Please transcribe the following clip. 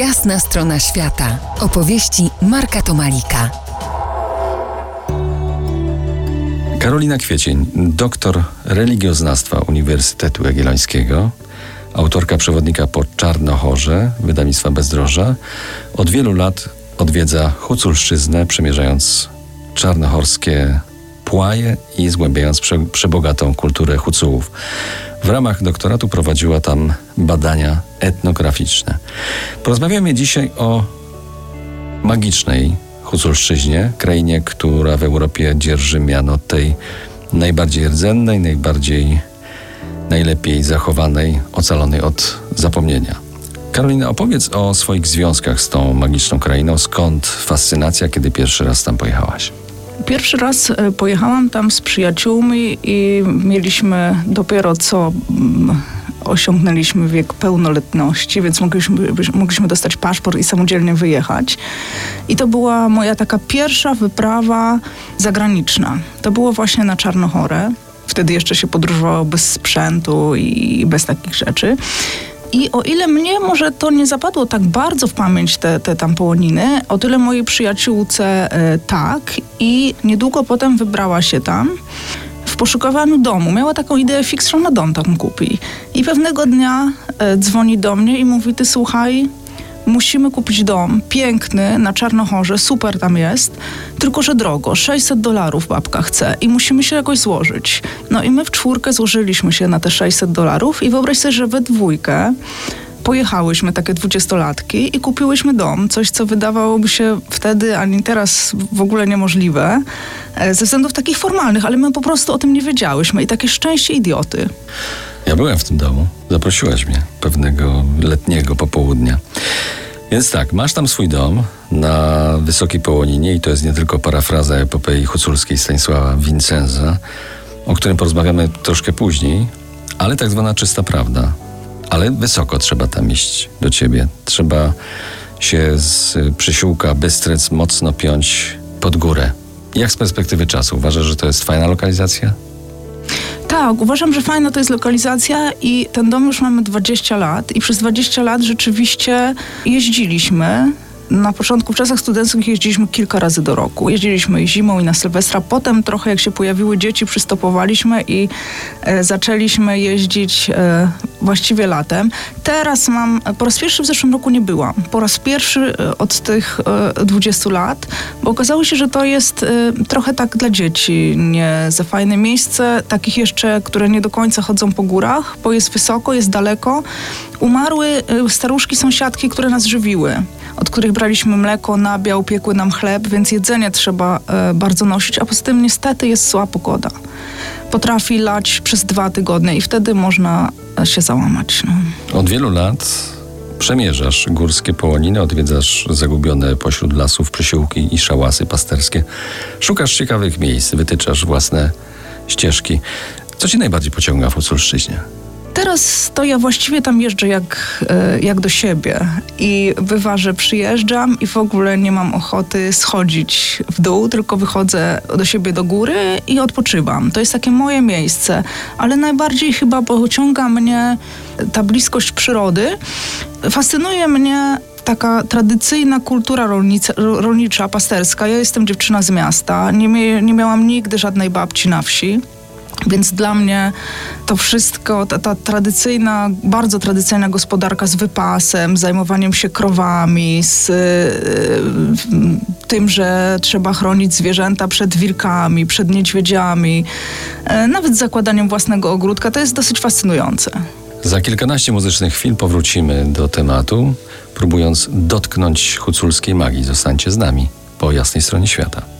Jasna strona świata. Opowieści Marka Tomalika. Karolina Kwiecień, doktor religioznawstwa Uniwersytetu Jagiellońskiego, autorka przewodnika po Czarnochorze, wydawnictwa Bezdroża, od wielu lat odwiedza Huculszczyznę, przemierzając czarnochorskie płaje i zgłębiając prze, przebogatą kulturę Hucułów. W ramach doktoratu prowadziła tam badania etnograficzne. Porozmawiamy dzisiaj o magicznej Huculszczyźnie, krainie, która w Europie dzierży miano tej najbardziej rdzennej, najbardziej najlepiej zachowanej, ocalonej od zapomnienia. Karolina, opowiedz o swoich związkach z tą magiczną krainą. Skąd fascynacja, kiedy pierwszy raz tam pojechałaś? Pierwszy raz e, pojechałam tam z przyjaciółmi i mieliśmy dopiero co mm, osiągnęliśmy wiek pełnoletności, więc mogliśmy, mogliśmy dostać paszport i samodzielnie wyjechać. I to była moja taka pierwsza wyprawa zagraniczna. To było właśnie na Czarnochorę. Wtedy jeszcze się podróżowało bez sprzętu i bez takich rzeczy. I o ile mnie może to nie zapadło tak bardzo w pamięć, te, te tam połoniny, o tyle mojej przyjaciółce e, tak. I niedługo potem wybrała się tam w poszukiwaniu domu. Miała taką ideę fix, że ona dom tam kupi. I pewnego dnia e, dzwoni do mnie i mówi, ty słuchaj, musimy kupić dom piękny na Czarnochorze, super tam jest, tylko że drogo, 600 dolarów babka chce i musimy się jakoś złożyć. No i my w czwórkę złożyliśmy się na te 600 dolarów i wyobraź sobie, że we dwójkę pojechałyśmy, takie dwudziestolatki, i kupiłyśmy dom. Coś, co wydawałoby się wtedy, ani teraz w ogóle niemożliwe, e, ze względów takich formalnych, ale my po prostu o tym nie wiedziałyśmy i takie szczęście idioty. Ja byłem w tym domu. Zaprosiłaś mnie pewnego letniego popołudnia. Więc tak, masz tam swój dom na Wysokiej Połoninie i to jest nie tylko parafraza epopei huculskiej Stanisława Vincenza, o którym porozmawiamy troszkę później, ale tak zwana czysta prawda. Ale wysoko trzeba tam iść do ciebie. Trzeba się z przysiłka Bystrec mocno piąć pod górę. Jak z perspektywy czasu? Uważasz, że to jest fajna lokalizacja? Tak, uważam, że fajna to jest lokalizacja i ten dom już mamy 20 lat i przez 20 lat rzeczywiście jeździliśmy na początku w czasach studenckich jeździliśmy kilka razy do roku. Jeździliśmy zimą i na Sylwestra. Potem trochę jak się pojawiły dzieci, przystopowaliśmy i e, zaczęliśmy jeździć e, właściwie latem. Teraz mam, po raz pierwszy w zeszłym roku nie byłam. Po raz pierwszy e, od tych e, 20 lat, bo okazało się, że to jest e, trochę tak dla dzieci nie za fajne miejsce, takich jeszcze, które nie do końca chodzą po górach, bo jest wysoko, jest daleko. Umarły e, staruszki sąsiadki, które nas żywiły od których braliśmy mleko, nabiał, piekły nam chleb, więc jedzenie trzeba e, bardzo nosić, a poza tym niestety jest zła pogoda. Potrafi lać przez dwa tygodnie i wtedy można się załamać. No. Od wielu lat przemierzasz górskie połoniny, odwiedzasz zagubione pośród lasów przysiłki i szałasy pasterskie. Szukasz ciekawych miejsc, wytyczasz własne ścieżki. Co ci najbardziej pociąga w Huculszczyźnie? Teraz to ja właściwie tam jeżdżę jak, e, jak do siebie i bywa, że przyjeżdżam i w ogóle nie mam ochoty schodzić w dół, tylko wychodzę do siebie do góry i odpoczywam. To jest takie moje miejsce, ale najbardziej chyba pociąga mnie ta bliskość przyrody. Fascynuje mnie taka tradycyjna kultura rolnica, rolnicza, pasterska. Ja jestem dziewczyna z miasta, nie, mie, nie miałam nigdy żadnej babci na wsi. Więc dla mnie to wszystko, ta, ta, tradycyjna, bardzo tradycyjna gospodarka z wypasem, zajmowaniem się krowami, z y, tym, że trzeba chronić zwierzęta przed wilkami, przed niedźwiedziami, y, nawet zakładaniem własnego ogródka, to jest dosyć fascynujące. Za kilkanaście muzycznych chwil powrócimy do tematu, próbując dotknąć huculskiej magii. Zostańcie z nami po jasnej stronie świata.